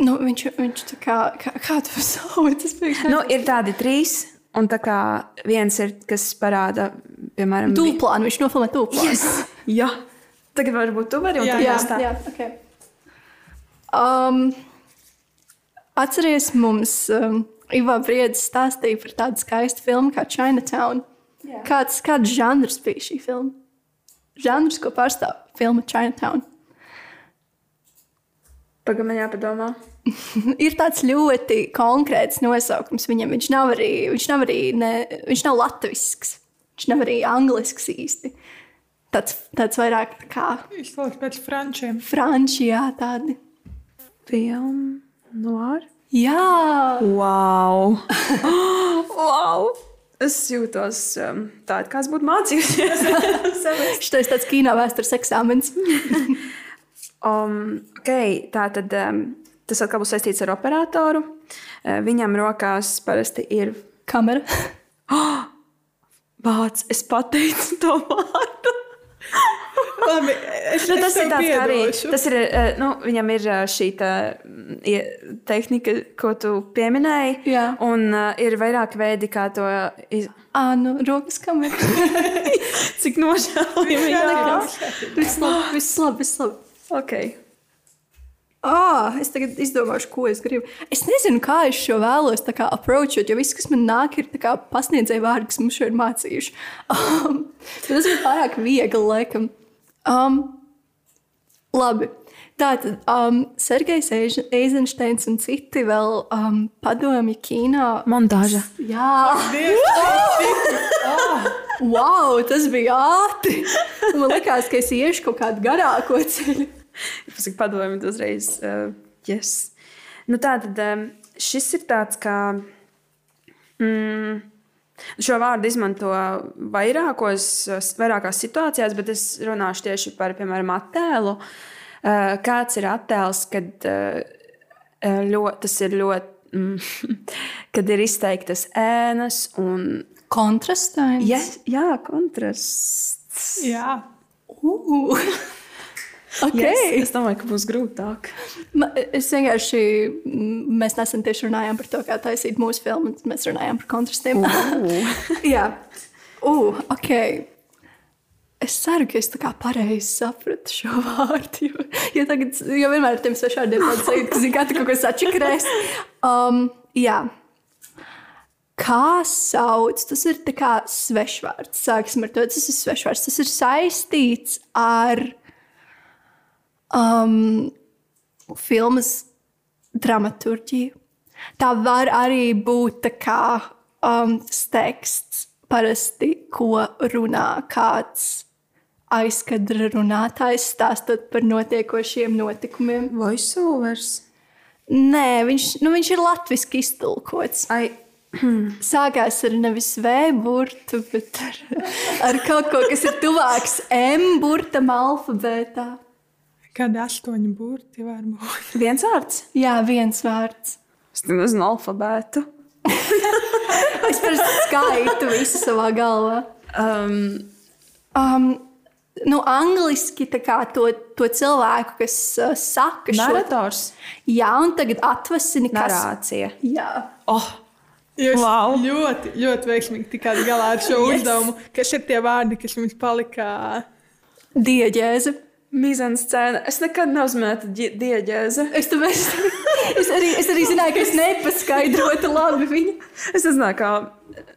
Nu, viņš, viņš tā kā, kā, kā tu (laughs) sauc, tas. Nu, ir tādi trīs, un tā kā viens ir, kas parāda, piemēram, Tūplānu, viņš nofilmē tūplānu. Yes! Jā, tagad varbūt tu vari, un Jā, jā, tā. jā, ok. Um, atceries, mums um, Ivo Briedis stāstīja par tādu skaistu filmu kā Chinatown. Jā. Kāds, kāds žanrs bija šī filma? Žanrs, ko pārstāv filma Chinatown. Pagaidām, jāpadomā. (laughs) ir tāds ļoti konkrēts nosaukums viņam. Viņš nav arī, viņš nav arī ne, viņš nav latvisks, viņš nav arī anglisks īsti. Tāds, tāds vairāk tā kā Izslēgts pēc frančiem. franči, jā, tādi. Filmu noir. Jā, Wow! (gasps) wow! Es jūtos um, tā, kā es būtu mācījusies. (laughs) šis tāds kino vēstures eksāmens. (laughs) Um, okay, tā tad um, tas atkal būs saistīts ar operatoru. Uh, viņam rokās parasti ir Kamera. (gasps) vārds. Es pateicu to vārdu. (laughs) Labi, es, Nu, es tas ir tāds, kā arī. Tas ir, uh, nu, viņam ir uh, šī tā, mm, tehnika, ko tu pieminēji. Jā. Un uh, ir vairāk veidi, kā to iz... Ā, nu, rokas kamera. (laughs) Cik nožēlojami. Viss labi, viss labi, viss labi. ok. Ah, es tagad izdomāšu, ko es gribu. Es nezinu, kā es šo vēlos approachot, jo viss, kas man nāk, ir pasniedzēja vārdi, kas mums šo ir mācījuši. (laughs) Um, tas ir pārāk viegli, laikam. Um, labi. Tātad um, Sergejs Eizensteins un citi vēl um, padomju kino. Montāža. Jā, (laughs) wow, tas bija ātri. Man liekas, ka es iešu kaut kādu garāko ceļu. (laughs) Pasaka, padomājiet, uzreiz. Uh, yes. nu, tā tad um, šis ir tāds kā. Mm, šo vārdu izmanto vairākos, vairākās situācijās, bet es runāšu tieši par, piemēram, attēlu. Uh, kāds ir attēls, kad uh, ļoti, tas ir ļoti. Mm, (laughs) kad ir izteiktas ēnas un. Kontrastains. Ja, jā, kontrasts. Jā, Uh. (laughs) Okay. Yes, es domāju, ka būs grūtāk. Ma- Es vienkārši, m, mēs nesen tieši runājām par to, kā taisīt mūsu filmu, un mēs runājām par kontrastiem. (laughs) Jā, uh, ok. Es ceru, ka es tā kā pareizi sapratu šo (laughs) vārdu. Jo, jo, tagad, jo vienmēr ar tiem svešvārdiem tāds (laughs) sajūta, ka zini, kā tu kaut ko sačakrēs. Um, jā. Kā sauc? Tas ir tā kā svešvārds. Sāksim ar to. Tas ir svešvārds. Tas ir saistīts ar um, filmas dramaturģiju. Tā var arī būt kā um, teksts, parasti, ko runā kāds aizkadra runātājs, stāstot par notiekošiem notikumiem. Voiceovers. Nē, viņš, nu, viņš ir latviešu iztulkots. Ai, (clears throat) Sākās ar nevis V burtu, bet ar, ar kaut ko, kas ir tuvāks M burtam alfabētā. Kādi astoņi burti var būt? (laughs) viens vārds. Jā, viens vārds. Es nezinu alfabētu. (laughs) Es parasti skaitu visu savā galvā. Um, Um, nu, angliski tā kā to, to cilvēku, kas uh, saka šo Narators. Jā, un tagad atvasini, kas Narācija. Jā. Oh, Jūs Wow. ļoti, ļoti veiksmīgi tikāt galā ar šo Yes. uzdevumu. Kas ir tie vārdi, kas jums palika? Dieģēze. Mizenscēna. Es nekad neuzmetu ģi- dieģēzi. Es, tāpēc, es, arī, es arī zināju, ka es nepaskaidrotu labi viņu. Es nezināju, kā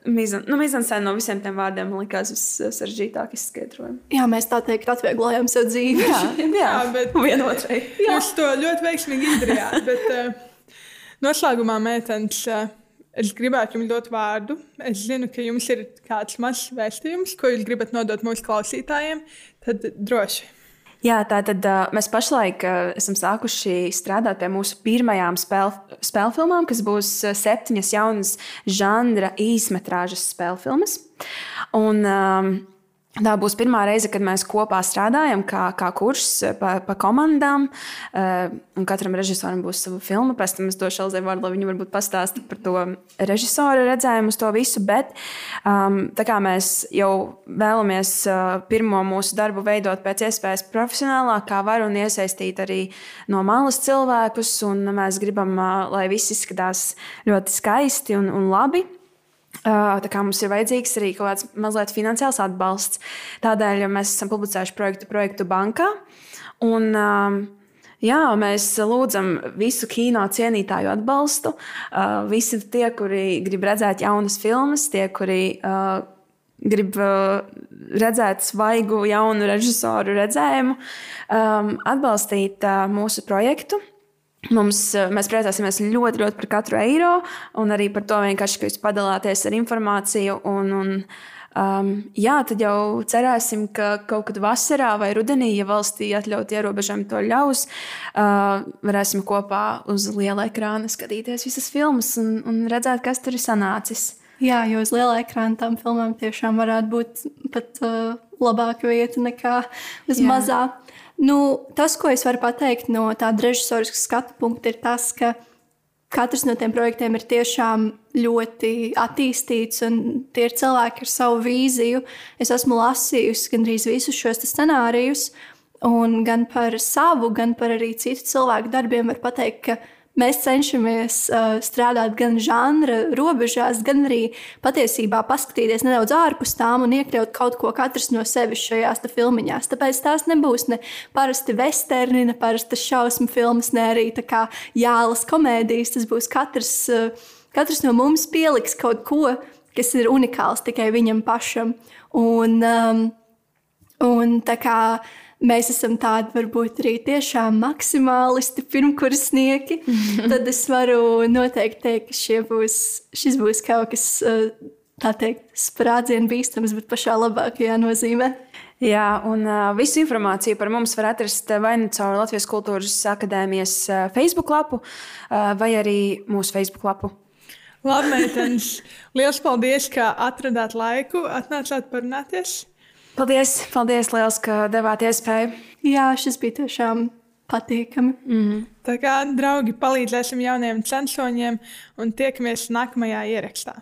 mizan, nu, mizenscēna no visiem tiem vārdiem likās vissaržģītāk izskaidrojama. Jā, mēs tā teikt, atvieglojam sev dzīvi. Jā, (laughs) jā, bet- vienotrai. Jūs to ļoti veiksmīgi izdarījāt. Bet uh, noslēgumā, meitenes, uh, es gribētu jums dot vārdu. Es zinu, ka jums ir kāds mazs vēstījums, ko jūs gribat nodot mūsu klausītājiem. Tad droši. Jā, tātad uh, mēs pašlaik uh, esam sākuši strādāt pie mūsu pirmajām spēļu spēļu filmām, kas būs septiņas jaunas žanra īsmetrāžas spēļu filmas. Un, um, Tā būs pirmā reize, kad mēs kopā strādājam, kā, kā kurs pa, pa komandām. Uh, katram režisoram būs sava filma. Pēc tam es došu Elzai vārdu, lai viņa varbūt pastāsta par to režisora redzējumu uz to visu. Bet um, tā kā mēs jau vēlamies uh, pirmo mūsu darbu veidot pēc iespējas profesionālāk, kā var un iesaistīt arī no malas cilvēkus, un mēs gribam, uh, lai viss izskatās ļoti skaisti un, un labi. Tā kā mums ir vajadzīgs arī kaut kāds mazliet finansiāls atbalsts. Tādēļ mēs esam publicējuši projektu projektu bankā. Un, jā, mēs lūdzam visu kino cienītāju atbalstu. Visi tie, kuri grib redzēt jaunas filmas, tie, kuri grib redzēt svaigu, jaunu režisoru redzējumu, um, atbalstīt mūsu projektu. Mums, eh, mēs priecāsimies ļoti, ļoti par katru eiro, un arī par to, vienkārši, ka jūs padalāties ar informāciju. Un, un, um, jā, tad jau cerēsim, ka kaut kad vasarā vai rudenī, ja valstī atļaut ierobežojumi to ļaus, uh, varēsim kopā uz liela ekrāna skatīties visas filmas un, un redzēt, kas tur ir sanācis. Jā, jo uz liela ekrāna tam filmām tiešām varētu būt pat uh, labāka vieta nekā uz Jā. Jā. mazā. Nu, tas, ko es varu pateikt no tāda režisoriska skatu punkta, ir tas, ka katrs no tiem projektiem ir tiešām ļoti attīstīts, un tie ir cilvēki ar savu vīziju. Es esmu lasījusi gandrīz visus šos scenārijus, un gan par savu, gan par arī citu cilvēku darbiem var pateikt, ka Mēs cenšamies uh, strādāt gan žanra robežās, gan arī patiesībā paskatīties nedaudz ārpus tām un iekļaut kaut ko katrs no sevis šajās te filmiņās. Tāpēc tās nebūs ne parasti vesterni, ne parasti šausmu filmas, ne arī jālas komēdijas. Tas būs katrs, uh, katrs no mums pieliks kaut ko, kas ir unikāls tikai viņam pašam. Un, um, un tā kā mēs esam tādi varbūt arī tiešām maksimālisti, pirmkursnieki, (laughs) tad es varu noteikti teikt, ka šie būs, šis būs kaut kas eh, tā teikt, sprādzienu bīstams, bet pašā labākajā nozīmē. Jā, un uh, visu informāciju par mums var atrast uh, vai nu caur Latvijas Kultūras Akadēmijas uh, Facebook lapu, uh, vai arī mūsu Facebook lapu. Labi, meitenes. Lielas paldies, ka atradāt laiku, atnācāt parunāties. Paldies, paldies liels, ka devāt iespēju. Jā, šis bija tiešām patīkami. Tā kā draugi palīdzēsim jauniem censoņiem un tiekamies nākamajā ierakstā.